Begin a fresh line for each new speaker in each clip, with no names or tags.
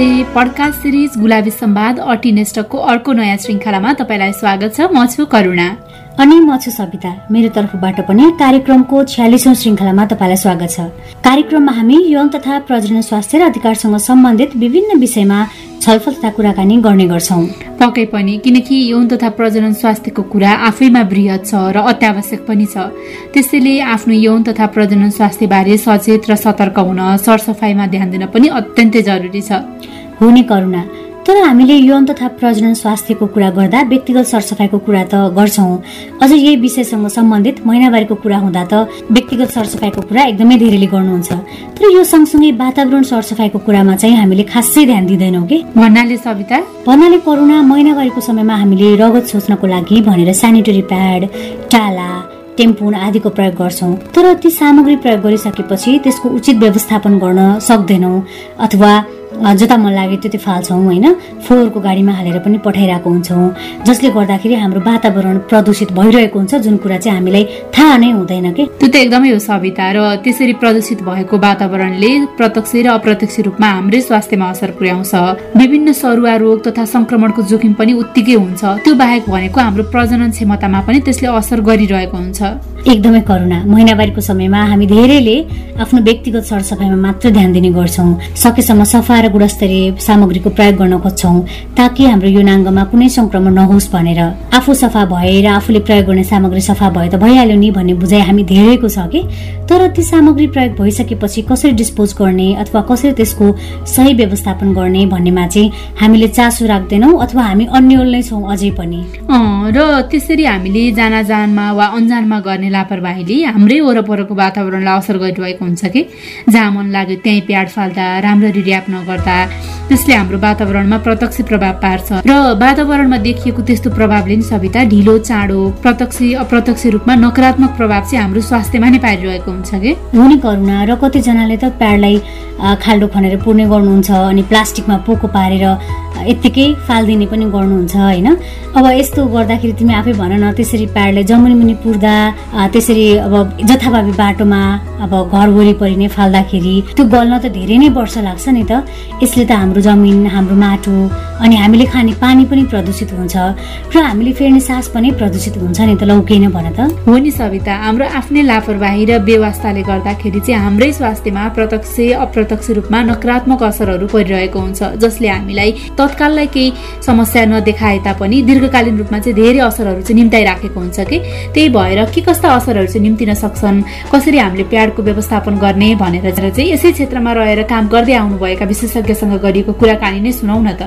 नमस्ते। Podcast series Gulabi Sambad अटिनेस्टकको अर्को नयाँ श्रृङ्खलामा तपाईँलाई स्वागत छ। म छु करुणा।
अनि म छु सविता। मेरो तर्फबाट पनि कार्यक्रमको छ्यालिसौँ श्रृङ्खलामा तपाईँलाई स्वागत छ। कार्यक्रममा हामी यौन तथा प्रजनन स्वास्थ्य र अधिकारसँग सम्बन्धित विभिन्न विषयमा छलफल तथा कुराकानी गर्ने गर्छौँ।
पक्कै पनि किनकि यौन तथा प्रजनन स्वास्थ्यको कुरा आफैमा वृहत छ र अत्यावश्यक पनि छ। त्यसैले आफ्नो यौन तथा प्रजनन स्वास्थ्यबारे सचेत र सतर्क हुन सरसफाइमा ध्यान दिन पनि अत्यन्तै जरुरी छ।
हुने करुणा तर हामीले यौन तथा प्रजनन स्वास्थ्यको कुरा गर्दा व्यक्तिगत सरसफाइको कुरा त गर्छौँ। अझ यही विषयसँग सम्बन्धित महिनावारीको कुरा हुँदा त व्यक्तिगत सरसफाइको कुरा एकदमै धेरैले गर्नुहुन्छ। तर यो सँगसँगै वातावरण सरसफाइको कुरामा चाहिँ हामीले खासै ध्यान दिँदैनौँ कि?
भन्नाले सविता?
भन्नाले करुणा महिनावारीको समयमा हामीले रगत सोच्नको लागि भनेर सेनिटरी प्याड टाला टेम्पुन आदिको प्रयोग गर्छौँ। तर ती सामग्री प्रयोग गरिसकेपछि त्यसको उचित व्यवस्थापन गर्न सक्दैनौँ अथवा जता मन लाग्यो त्यति फाल्छौँ होइन? फोहोरको गाडीमा हालेर पनि पठाइरहेको हुन्छौँ। जसले गर्दाखेरि हाम्रो वातावरण प्रदूषित भइरहेको हुन्छ जुन कुरा चाहिँ हामीलाई थाहा नै हुँदैन कि?
त्यो त एकदमै हो सविता। र त्यसरी प्रदूषित भएको वातावरणले प्रत्यक्ष र अप्रत्यक्ष रूपमा हाम्रै स्वास्थ्यमा असर पुर्याउँछ। विभिन्न सरुवा रोग तथा संक्रमणको जोखिम पनि उत्तिकै हुन्छ। त्यो बाहेक भनेको हाम्रो प्रजनन क्षमतामा पनि त्यसले असर गरिरहेको हुन्छ।
एकदमै करुणा। महिनावारीको समयमा हामी धेरैले आफ्नो व्यक्तिगत सरसफाइमा मात्र ध्यान दिने गर्छौँ। सकेसम्म सफा र गुणस्तरीय सामग्रीको प्रयोग गर्न खोज्छौँ ताकि हाम्रो युनाङ्गमा कुनै संक्रमण नहोस् भनेर। आफू सफा भए र आफूले प्रयोग गर्ने सामग्री सफा भए त भइहाल्यो नि भन्ने बुझाइ हामी धेरैको छ कि? तर ती सामग्री प्रयोग भइसकेपछि कसरी डिस्पोज गर्ने अथवा कसरी त्यसको सही व्यवस्थापन गर्ने भन्नेमा चाहिँ हामीले चासो राख्दैनौँ अथवा हामी अन्यल नै छौँ अझै पनि।
र त्यसरी हामीले जाना जानमा वा अन्जानमा गर्ने लापरवाहीले हाम्रै वरपरको वातावरणलाई असर गरिरहेको हुन्छ कि? जहाँ मन लाग्यो त्यहीँ प्याड फाल्दा राम्ररी ऱ्याप नगर्दा गर्दा। त्यसले हाम्रो वातावरणमा प्रत्यक्ष प्रभाव पार्छ। र वातावरणमा देखिएको त्यस्तो प्रभावले नि सविता ढिलो चाँडो प्रत्यक्ष अप्रत्यक्ष रूपमा नकारात्मक प्रभाव चाहिँ हाम्रो स्वास्थ्यमा नै पारिरहेको हुन्छ कि?
हुने करुणा र कतिजनाले त प्याडलाई खाल्डो खनेर पुर्ने गर्नुहुन्छ अनि प्लास्टिकमा पोको पारेर यत्तिकै फालिदिने पनि गर्नुहुन्छ होइन? अब यस्तो गर्दाखेरि तिमी आफै भन न त्यसरी प्याडलाई जमुनी मुनि पुर्दा त्यसरी अब जथाभावी बाटोमा अब घर वरिपरि नै फाल्दाखेरि त्यो गल्न त धेरै नै वर्ष लाग्छ नि त। यसले त हाम्रो जमिन हाम्रो माटो अनि हामीले खाने पानी पनि प्रदूषित हुन्छ र हामीले फेर्ने सास पनि प्रदूषित हुन्छ नि त लौकेन भन त।
हो नि सविता हाम्रो आफ्नै लापरवाही र व्यवस्थाले गर्दाखेरि चाहिँ हाम्रै स्वास्थ्यमा प्रत्यक्ष अप्रत्यक्ष रूपमा नकारात्मक असरहरू परिरहेको हुन्छ जसले हामीलाई तत्काललाई केही समस्या नदेखाए तापनि दीर्घकालीन रूपमा चाहिँ धेरै असरहरू चाहिँ निम्ताइराखेको हुन्छ कि? त्यही भएर के कस्ता असरहरू चाहिँ निम्तिन सक्छन्? कसरी हामीले प्याडको व्यवस्थापन गर्ने भनेर चाहिँ यसै क्षेत्रमा रहेर काम गर्दै आउनुभएका विशेषज्ञ विशेषज्ञसँग गरिएको कुराकानी नै सुनाउ न त।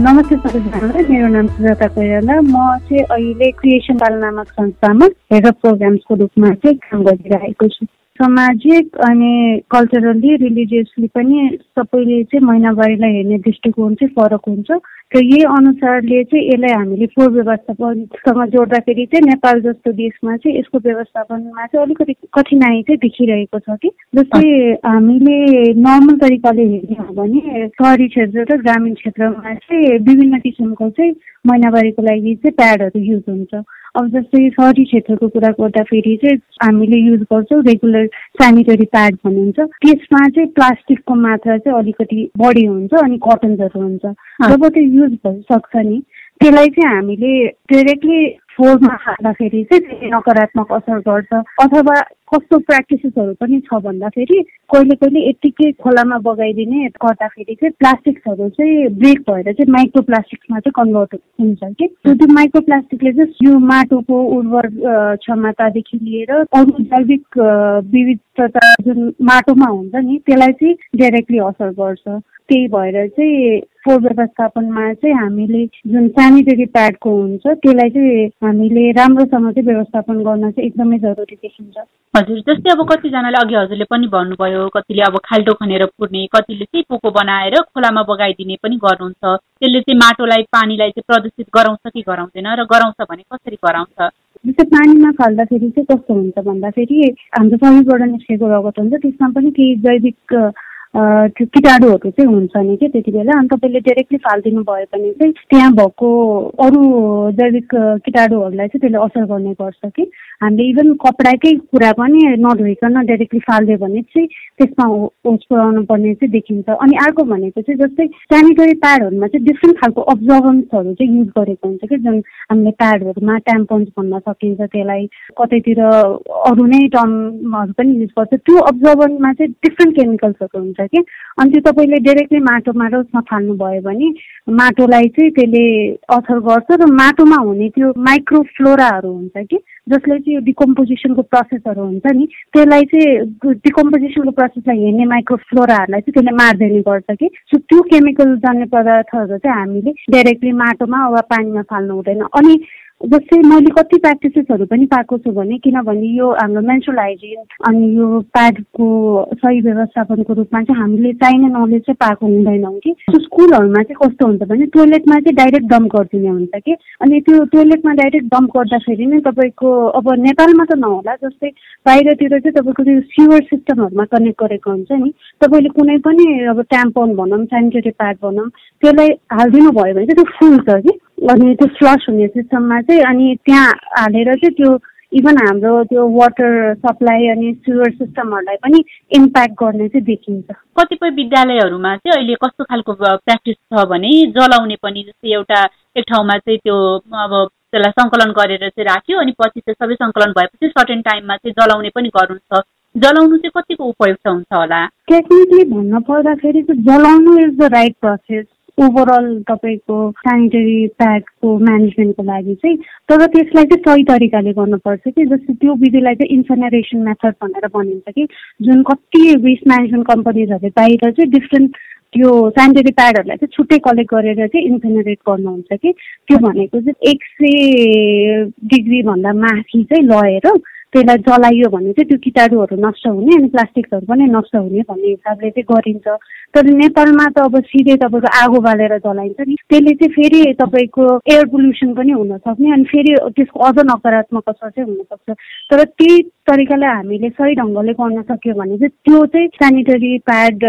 नमस्ते सबैजनालाई मेरो नाम सुजाता कोइराला। म चाहिँ अहिले क्रिएसन बाल नामक संस्थामा हेड अफ प्रोग्राम्सको रूपमा चाहिँ काम गरिरहेको छु। सामाजिक अनि कल्चरली रिलिजियसली पनि सबैले चाहिँ महिनावारीलाई हेर्ने दृष्टिकोण चाहिँ फरक हुन्छ। र यही अनुसारले चाहिँ यसलाई हामीले फोहोर व्यवस्थापनसँग जोड्दाखेरि चाहिँ नेपाल जस्तो देशमा चाहिँ यसको व्यवस्थापनमा चाहिँ अलिकति कठिनाई चाहिँ देखिरहेको छ कि? जस्तै हामीले नर्मल तरिकाले हेर्ने हो भने सहरी क्षेत्र र ग्रामीण क्षेत्रमा चाहिँ विभिन्न किसिमको चाहिँ महिनावारीको लागि चाहिँ प्याडहरू युज हुन्छ। अब जस्तै सहरी क्षेत्रको कुरा गर्दाखेरि चाहिँ हामीले युज गर्छौँ रेगुलर सेनिटरी प्याड भनिन्छ त्यसमा चाहिँ प्लास्टिकको मात्रा चाहिँ अलिकति बढी हुन्छ अनि कटन्सहरू हुन्छ। जब त्यो युज भइसक्छ नि त्यसलाई चाहिँ हामीले डाइरेक्टली फोहोरमा खाँदाखेरि चाहिँ त्यसले नकारात्मक असर गर्छ। अथवा कस्तो प्र्याक्टिसेसहरू पनि छ भन्दाखेरि कहिले कहिले यत्तिकै खोलामा बगाइदिने गर्दाखेरि चाहिँ प्लास्टिक्सहरू चाहिँ ब्रेक भएर चाहिँ माइक्रो प्लास्टिक्समा चाहिँ कन्भर्ट हुन्छ कि। त्यो माइक्रो प्लास्टिकले चाहिँ यो माटोको उर्वर क्षमतादेखि लिएर अरू जैविक विविधता जुन माटोमा हुन्छ नि त्यसलाई चाहिँ डाइरेक्टली असर गर्छ। त्यही भएर चाहिँ फोहोर व्यवस्थापनमा चाहिँ हामीले जुन सेनिटरी प्याडको हुन्छ त्यसलाई चाहिँ हामीले राम्रोसँग चाहिँ व्यवस्थापन गर्न चाहिँ एकदमै जरुरी देखिन्छ।
हजुर जस्तै अब कतिजनाले अघि हजुरले पनि भन्नुभयो कतिले अब खाल्टो खनेर पुर्ने कतिले चाहिँ पोको बनाएर खोलामा बगाइदिने पनि गर्नुहुन्छ। त्यसले चाहिँ माटोलाई पानीलाई चाहिँ प्रदूषित गराउँछ कि गराउँदैन र गराउँछ भने कसरी गराउँछ?
जस्तै पानीमा फाल्दाखेरि चाहिँ कस्तो हुन्छ भन्दाखेरि हाम्रो शरीरबाट निस्केको रगत हुन्छ त्यसमा पनि केही जैविक त्यो किटाणुहरू चाहिँ हुन्छ नि कि त्यति बेला। अनि तपाईँले डाइरेक्टली फालिदिनु भयो भने चाहिँ त्यहाँ भएको अरू जैविक किटाणुहरूलाई चाहिँ त्यसले असर गर्ने गर्छ कि। हामीले इभन कपडाकै कुरा पनि नधोइकन डाइरेक्टली फालिदियो भने चाहिँ त्यसमा होस पुऱ्याउनु पर्ने चाहिँ देखिन्छ। अनि अर्को भनेको चाहिँ जस्तै सेनिटरी प्याडहरूमा चाहिँ डिफ्रेन्ट खालको अब्जर्भन्सहरू चाहिँ युज गरेको हुन्छ कि जुन हामीले प्याडहरूमा ट्याम्पोन्स भन्न सकिन्छ त्यसलाई कतैतिर अरू नै टर्महरू पनि युज गर्छ। त्यो अब्जर्भरमा चाहिँ डिफ्रेन्ट केमिकल्सहरू हुन्छ कि अनि त्यो तपाईँले डाइरेक्टली माटोमा र उसमा फाल्नुभयो भने माटोलाई चाहिँ त्यसले असर गर्छ र माटोमा हुने त्यो माइक्रोफ्लोराहरू हुन्छ कि जसले चाहिँ यो डिकम्पोजिसनको प्रोसेसहरू हुन्छ नि त्यसलाई चाहिँ डिकम्पोजिसनको प्रोसेसलाई हेर्ने माइक्रोफ्लोराहरूलाई चाहिँ त्यसले मार्दैन गर्छ कि। सो त्यो केमिकल जाने पदार्थहरू चाहिँ हामीले डाइरेक्टली माटोमा वा पानीमा फाल्नु हुँदैन। अनि जस्तै मैले कति प्र्याक्टिसेसहरू पनि पाएको छु भने किनभने यो हाम्रो मेन्सुरल हाइजिन अनि यो प्याडको सही व्यवस्थापनको रूपमा चाहिँ हामीले चाहिने नलेज चाहिँ पाएको हुँदैनौँ कि। स्कुलहरूमा चाहिँ कस्तो हुन्छ भने टोइलेटमा चाहिँ डाइरेक्ट डम्प गरिदिने हुन्छ कि। अनि त्यो टोइलेटमा डाइरेक्ट डम्प गर्दाखेरि नै तपाईँको अब नेपालमा त नहोला जस्तै बाहिरतिर चाहिँ तपाईँको त्यो सिवर सिस्टमहरूमा कनेक्ट गरेको हुन्छ नि। तपाईँले कुनै पनि अब ट्याम्पोन भनौँ सेनिटरी प्याड भनौँ त्यसलाई हालिदिनु भयो भने चाहिँ त्यो फुल्छ कि। अनि त्यो फ्लस हुने सिस्टममा चाहिँ अनि त्यहाँ हालेर चाहिँ त्यो इभन हाम्रो त्यो वाटर सप्लाई अनि सुवर सिस्टमहरूलाई पनि इम्प्याक्ट गर्ने चाहिँ देखिन्छ।
कतिपय विद्यालयहरूमा चाहिँ अहिले कस्तो खालको प्र्याक्टिस छ भने जलाउने पनि जस्तै एउटा एक ठाउँमा चाहिँ त्यो अब त्यसलाई सङ्कलन गरेर चाहिँ राख्यो अनि पछि चाहिँ सबै सङ्कलन भएपछि सर्टेन टाइममा चाहिँ जलाउने पनि गर्नुहुन्छ जलाउनु चाहिँ कतिको उपयुक्त हुन्छ होला?
टेक्निकली भन्नु पर्दाखेरि जलाउनु is the right process overall तपाईँको सेनिटरी प्याडको म्यानेजमेन्टको लागि चाहिँ तर त्यसलाई चाहिँ सही तरिकाले गर्नुपर्छ कि जस्तै त्यो विधिलाई चाहिँ इन्सनरेसन मेथड भनेर भनिन्छ कि जुन कति वेस्ट म्यानेजमेन्ट कम्पनीजहरूले बाहिर चाहिँ डिफ्रेन्ट त्यो सेनिटरी प्याडहरूलाई चाहिँ छुट्टै कलेक्ट गरेर चाहिँ इन्सिनरेट गर्नुहुन्छ कि त्यो भनेको चाहिँ एक सय डिग्रीभन्दा माथि चाहिँ लगेर त्यसलाई जलाइयो भने चाहिँ त्यो किटाणुहरू नष्ट हुने अनि प्लास्टिक्सहरू पनि नष्ट हुने भन्ने हिसाबले चाहिँ गरिन्छ। तर नेपालमा त अब सिधै तपाईँको आगो बालेर जलाइन्छ नि। त्यसले चाहिँ फेरि तपाईँको एयर पोल्युसन पनि हुनसक्ने अनि फेरि त्यसको अझ नकारात्मक असर चाहिँ हुनसक्छ। तर त्यही तरिकाले हामीले सही ढङ्गले गर्न सक्यो भने चाहिँ त्यो चाहिँ सेनिटरी प्याड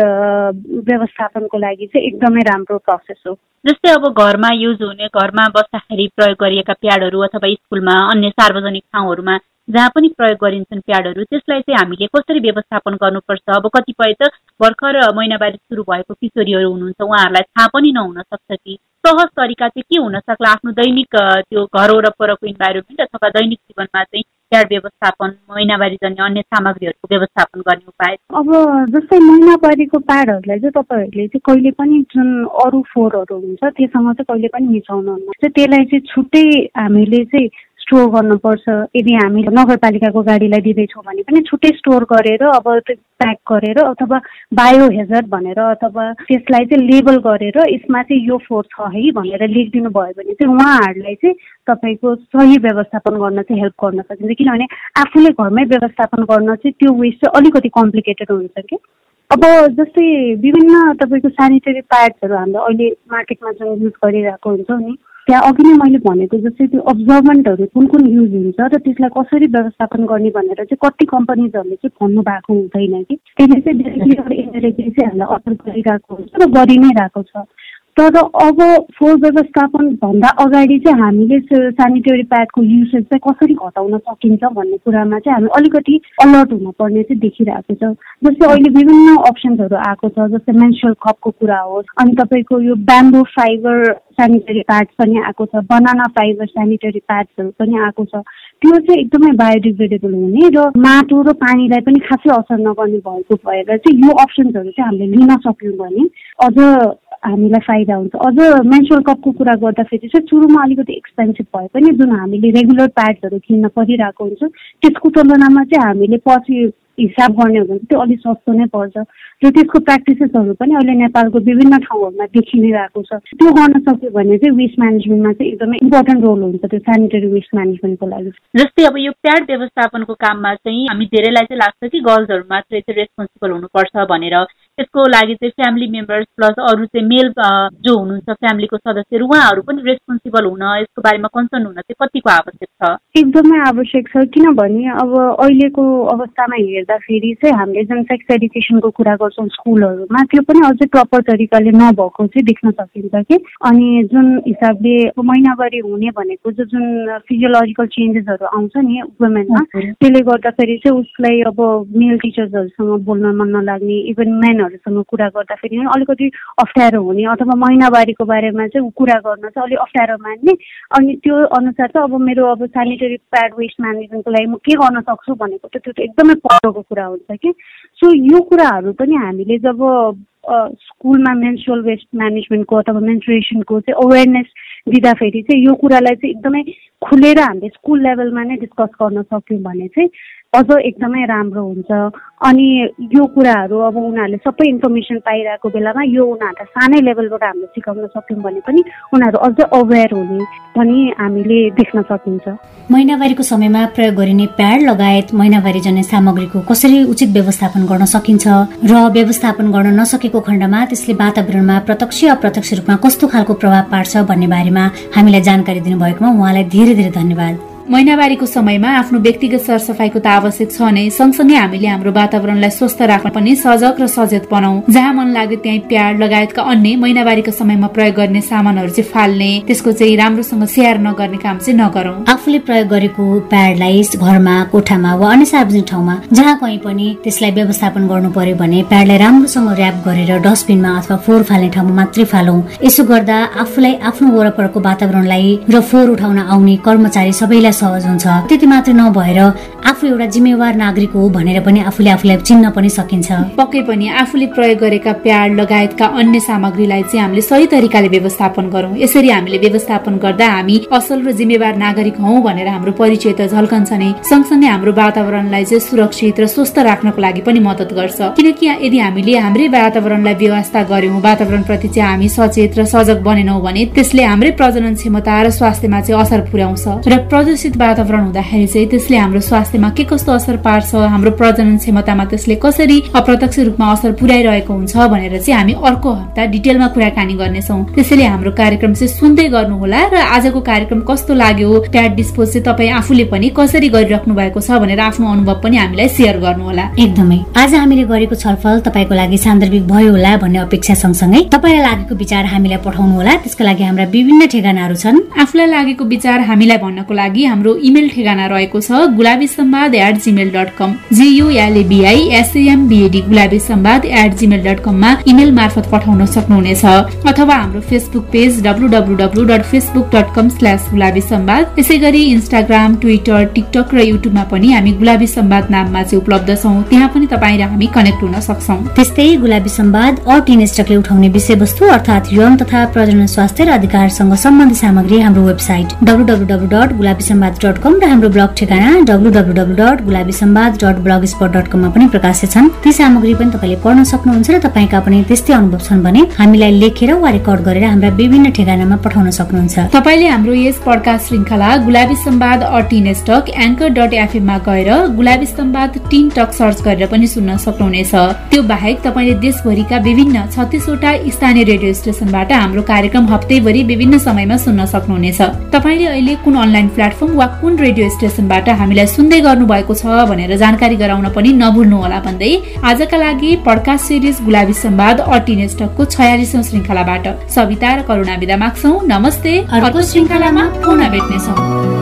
व्यवस्थापनको लागि चाहिँ एकदमै राम्रो प्रोसेस हो।
जस्तै अब घरमा युज हुने घरमा बस्दाखेरि प्रयोग गरिएका प्याडहरू अथवा स्कुलमा अन्य सार्वजनिक ठाउँहरूमा जहाँ पनि प्रयोग गरिन्छन् प्याडहरू त्यसलाई चाहिँ हामीले कसरी व्यवस्थापन गर्नुपर्छ? अब कतिपय त भर्खर महिनावारी सुरु भएको किशोरीहरू हुनुहुन्छ उहाँहरूलाई थाहा पनि नहुन सक्छ कि। सहज तरिका चाहिँ के हुन सक्ला? आफ्नो दैनिक त्यो घर वरपरको इन्भाइरोमेन्ट अथवा दैनिक जीवनमा चाहिँ प्याड व्यवस्थापन महिनावारी जन्य अन्य सामग्रीहरूको व्यवस्थापन गर्ने उपाय?
अब जस्तै महिनावारीको प्याडहरूलाई चाहिँ तपाईँहरूले चाहिँ कहिले पनि जुन अरू फोहोरहरू हुन्छ त्योसँग चाहिँ कहिले पनि मिसाउनु त्यसलाई चाहिँ छुट्टै हामीले चाहिँ स्टोर गर्नुपर्छ। यदि हामी नगरपालिकाको गाडीलाई दिँदैछौँ भने पनि छुट्टै स्टोर गरेर अब प्याक गरेर अथवा बायो हेजर्ड भनेर अथवा त्यसलाई चाहिँ लेबल गरेर यसमा चाहिँ यो फोहोर छ है भनेर लेखिदिनु भयो भने चाहिँ उहाँहरूलाई चाहिँ तपाईँको सही व्यवस्थापन गर्न चाहिँ हेल्प गर्न सकिन्छ। किनभने आफूले घरमै व्यवस्थापन गर्न चाहिँ त्यो वेस्ट चाहिँ अलिकति कम्प्लिकेटेड हुन्छ कि। अब जस्तै विभिन्न तपाईँको सेनिटरी प्याड्सहरू हाम्रो अहिले मार्केटमा जुन युज गरिरहेको हुन्छ नि। त्यहाँ अघि नै मैले भनेको जस्तै त्यो अब्जर्भमेन्टहरू कुन कुन युज हुन्छ र त्यसलाई कसरी व्यवस्थापन गर्ने भनेर चाहिँ कति कम्पनीजहरूले चाहिँ भन्नु भएको हुँदैन कि। त्यसले चाहिँ इन्डाइरेक्टली चाहिँ हामीलाई असर गरिरहेको हुन्छ र गरि नै रहेको छ। तर अब फोहोर व्यवस्थापन भन्दा अगाडि चाहिँ हामीले सेनिटरी प्याडको युसेज चाहिँ कसरी घटाउन सकिन्छ भन्ने कुरामा चाहिँ हामी अलिकति अलर्ट हुनुपर्ने चाहिँ देखिरहेको छ। जस्तै अहिले विभिन्न अप्सन्सहरू आएको छ जस्तै मेन्सुरल कपको कुरा होस् अनि तपाईँको यो ब्याम्बो फाइबर सेनिटरी प्याड्स पनि आएको छ बनाना फाइबर सेनिटरी प्याड्सहरू पनि आएको छ। त्यो चाहिँ एकदमै बायोडिग्रेडेबल हुने र माटो र पानीलाई पनि खासै असर नगर्ने भएको भएर चाहिँ यो अप्सन्सहरू चाहिँ हामीले लिन सक्यौँ भने अझ हामीलाई फाइदा हुन्छ। अझ मेन्सुरल कपको कुरा गर्दाखेरि चाहिँ सुरुमा अलिकति एक्सपेन्सिभ भए पनि जुन हामीले रेगुलर प्याड्सहरू किन्न परिरहेको हुन्छ त्यसको तुलनामा चाहिँ हामीले पछि हिसाब गर्ने हो भने त्यो अलिक सस्तो नै पर्छ। र त्यसको प्र्याक्टिसेसहरू पनि अहिले नेपालको विभिन्न ठाउँहरूमा देखि नै रहेको छ। त्यो गर्न सक्यो भने चाहिँ वेस्ट म्यानेजमेन्टमा चाहिँ एकदमै इम्पोर्टेन्ट रोल हुन्छ त्यो सेनिटरी वेस्ट म्यानेजमेन्टको लागि।
जस्तै अब यो प्याड व्यवस्थापनको काममा चाहिँ हामी धेरैलाई चाहिँ लाग्छ कि गर्ल्सहरू मात्रै चाहिँ रेस्पोन्सिबल हुनुपर्छ भनेर। त्यसको लागि चाहिँ फ्यामिली मेम्बर्स प्लस अरू चाहिँ मेल जो हुनुहुन्छ फ्यामिलीको सदस्यहरू उहाँहरू पनि रेस्पोन्सिबल हुन यसको बारेमा कन्सर्न हुन चाहिँ कतिको आवश्यक छ?
एकदमै आवश्यक छ किनभने अब अहिलेको अवस्थामा हेर्दाखेरि चाहिँ हामीले जुन सेक्स एडुकेसनको कुरा गर्छौँ स्कुलहरूमा त्यो पनि अझै प्रपर तरिकाले नभएको चाहिँ देख्न सकिन्छ कि। अनि जुन हिसाबले महिनावारी हुने भनेको चाहिँ जुन फिजियोलोजिकल चेन्जेसहरू आउँछ नि वुमेनमा त्यसले गर्दाखेरि चाहिँ उसलाई अब मेल टिचर्सहरूसँग बोल्न मन नलाग्ने इभन म्यानहरूसँग कुरा गर्दाखेरि पनि अलिकति अप्ठ्यारो हुने अथवा महिनावारीको बारेमा चाहिँ कुरा गर्न चाहिँ अलिक अप्ठ्यारो मान्ने। अनि त्यो अनुसार चाहिँ अब मेरो अब सेनिटरी प्याड वेस्ट म्यानेजमेन्टको लागि म के गर्न सक्छु भनेको त त्यो त एकदमै परको कुरा हुन्छ कि। सो यो कुराहरू पनि हामीले जब स्कुलमा मेन्सुरल वेस्ट म्यानेजमेन्टको अथवा मेन्सुरेसनको चाहिँ अवेरनेस दिँदाखेरि चाहिँ यो कुरालाई चाहिँ एकदमै खुलेर हामीले स्कुल लेभलमा नै डिस्कस गर्न सक्यौँ भने चाहिँ अझ एकदमै राम्रो हुन्छ। अनि यो कुराहरू अब उनीहरूले सबै इन्फर्मेसन पाइरहेको बेलामा यो उनीहरूलाई सानै लेभलबाट हामीले सिकाउन सक्यौँ भने पनि उनीहरू अझ अवेर हुने पनि हामीले देख्न सकिन्छ।
महिनावारीको समयमा प्रयोग गरिने प्याड लगायत महिनावारी जन्य सामग्रीको कसरी उचित व्यवस्थापन गर्न सकिन्छ र व्यवस्थापन गर्न नसकेको खण्डमा त्यसले वातावरणमा प्रत्यक्ष अप्रत्यक्ष रूपमा कस्तो खालको प्रभाव पार्छ भन्ने बारेमा हामीलाई जानकारी दिनुभएकोमा उहाँलाई धेरै धेरै धन्यवाद।
महिनावारीको समयमा आफ्नो व्यक्तिगत सरसफाइको त आवश्यक छ नै। सँगसँगै हामीले हाम्रो वातावरणलाई स्वस्थ राख्न पनि सजग र सचेत बनाऊ जहाँ मन लाग्यो त्यहीँ प्याड लगायतका अन्य महिनावारीको समयमा प्रयोग गर्ने सामानहरू चाहिँ फाल्ने त्यसको चाहिँ राम्रोसँग स्याहार नगर्ने काम चाहिँ नगरौँ।
आफूले प्रयोग गरेको प्याडलाई घरमा कोठामा वा अन्य सार्वजनिक ठाउँमा जहाँ कहीँ पनि त्यसलाई व्यवस्थापन गर्नु पर्यो भने प्याडलाई राम्रोसँग ऱ्याप गरेर डस्टबिनमा अथवा फोहोर फाल्ने ठाउँमा मात्रै फालौँ। यसो गर्दा आफूलाई आफ्नो वरपरको वातावरणलाई र फोहोर उठाउन आउने कर्मचारी सबैलाई सहज हुन्छ। त्यति मात्र नभएर आफू एउटा जिम्मेवार नागरिक हो भनेर पनि आफूले आफूलाई चिन्न पनि सकिन्छ।
पक्कै पनि आफूले प्रयोग गरेका प्याड लगायतका अन्य सामग्रीलाई चाहिँ हामीले सही तरिकाले व्यवस्थापन गरौँ। यसरी हामीले व्यवस्थापन गर्दा हामी असल र जिम्मेवार नागरिक हौ भनेर हाम्रो परिचय त झल्कन्छ नै। सँगसँगै हाम्रो वातावरणलाई चाहिँ सुरक्षित र स्वस्थ राख्नको लागि पनि मद्दत गर्छ। किनकि यदि हामीले हाम्रै वातावरणलाई व्यवस्था गर्यौँ वातावरण प्रति चाहिँ हामी सचेत र सजग बनेनौँ भने त्यसले हाम्रै प्रजनन क्षमता र स्वास्थ्यमा चाहिँ असर पुर्याउँछ। र प्रदूषित वातावरण हुँदाखेरि चाहिँ त्यसले हाम्रो स्वास्थ्यमा के कस्तो असर पार्छ हाम्रो प्रजनन क्षमतामा त्यसले कसरी अप्रत्यक्ष रूपमा असर पुर्याइरहेको हुन्छ भनेर चाहिँ हामी अर्को हप्ता डिटेलमा कुराकानी गर्नेछौँ। त्यसैले हाम्रो कार्यक्रम चाहिँ सुन्दै गर्नुहोला र आजको कार्यक्रम कस्तो लाग्यो प्याड डिस्पोज चाहिँ तपाईँ आफूले पनि कसरी गरिराख्नु भएको छ भनेर आफ्नो अनुभव पनि हामीलाई सेयर गर्नुहोला।
एकदमै। आज हामीले गरेको छलफल तपाईँको लागि सान्दर्भिक भयो होला भन्ने अपेक्षा सँगसँगै तपाईँलाई लागेको विचार हामीलाई पठाउनु होला त्यसको लागि हाम्रा विभिन्न ठेगानाहरू छन्।
आफूलाई लागेको विचार हामीलाई भन्नको लागि हाम्रो इमेल ठेगाना रहेको छ Gulabi Sambad at Gmail dot com G U L A B I S M B A D Gulabi Sambad at Gmail dot कममा इमेल मार्फत पठाउन सक्नुहुनेछ। अथवा हाम्रो Facebook page W W W dot Facebook dot com slash Gulabi Sambad यसै गरी Instagram Twitter TikTok र युट्युबमा पनि हामी गुलाबी सम्वाद नाममा चाहिँ उपलब्ध छौँ। त्यहाँ पनि तपाईँ र हामी कनेक्ट हुन सक्छौँ।
त्यस्तै गुलाबी सम्वाद टिनेस्टकले उठाउने विषयवस्तु अर्थात् यौन तथा प्रजनन स्वास्थ्य र अधिकारसँग सम्बन्धित सामग्री हाम्रो website W W W dot Gulabi Sambad dot com र हाम्रो ब्लग ठेगाना W W W dot Gulabi Sambad dot blogspot dot कममा पनि प्रकाशित छन्। ती सामग्री पनि तपाईँले पढ्न सक्नुहुन्छ र तपाईँका पनि त्यस्तै अनुभव छन् भने हामीलाई लेखेर वा रेकर्ड गरेर हाम्रा विभिन्न ठेगानामा पठाउन सक्नुहुन्छ।
तपाईँले हाम्रो यस पडकास्ट श्रृङ्खला गुलाबी सम्वाद अटिन स्टक एङ्कर डट एफएममा गएर Gulabi Sambad teen talk search गरेर पनि सुन्न सक्नुहुनेछ। त्यो बाहेक तपाईँले देशभरिका विभिन्न छत्तिसवटा स्थानीय रेडियो स्टेसनबाट हाम्रो कार्यक्रम हप्तैभरि विभिन्न समयमा सुन्न सक्नुहुनेछ। तपाईँले अहिले कुन अनलाइन प्लेटफर्म वा कुन रेडियो स्टेसनबाट हामीलाई सुन्दै गर्नु भएको छ भनेर जानकारी गराउन पनि नभुल्नुहोला भन्दै आजका लागि पडकास्ट सिरिज गुलाबी सम्वाद अटिनेस्टकको छयालिसौँ श्रृङ्खलाबाट सविता र करुणा विदा माग्छौ। नमस्ते।
अर्को श्रृङ्खलामा पुनः भेट्नेछौँ।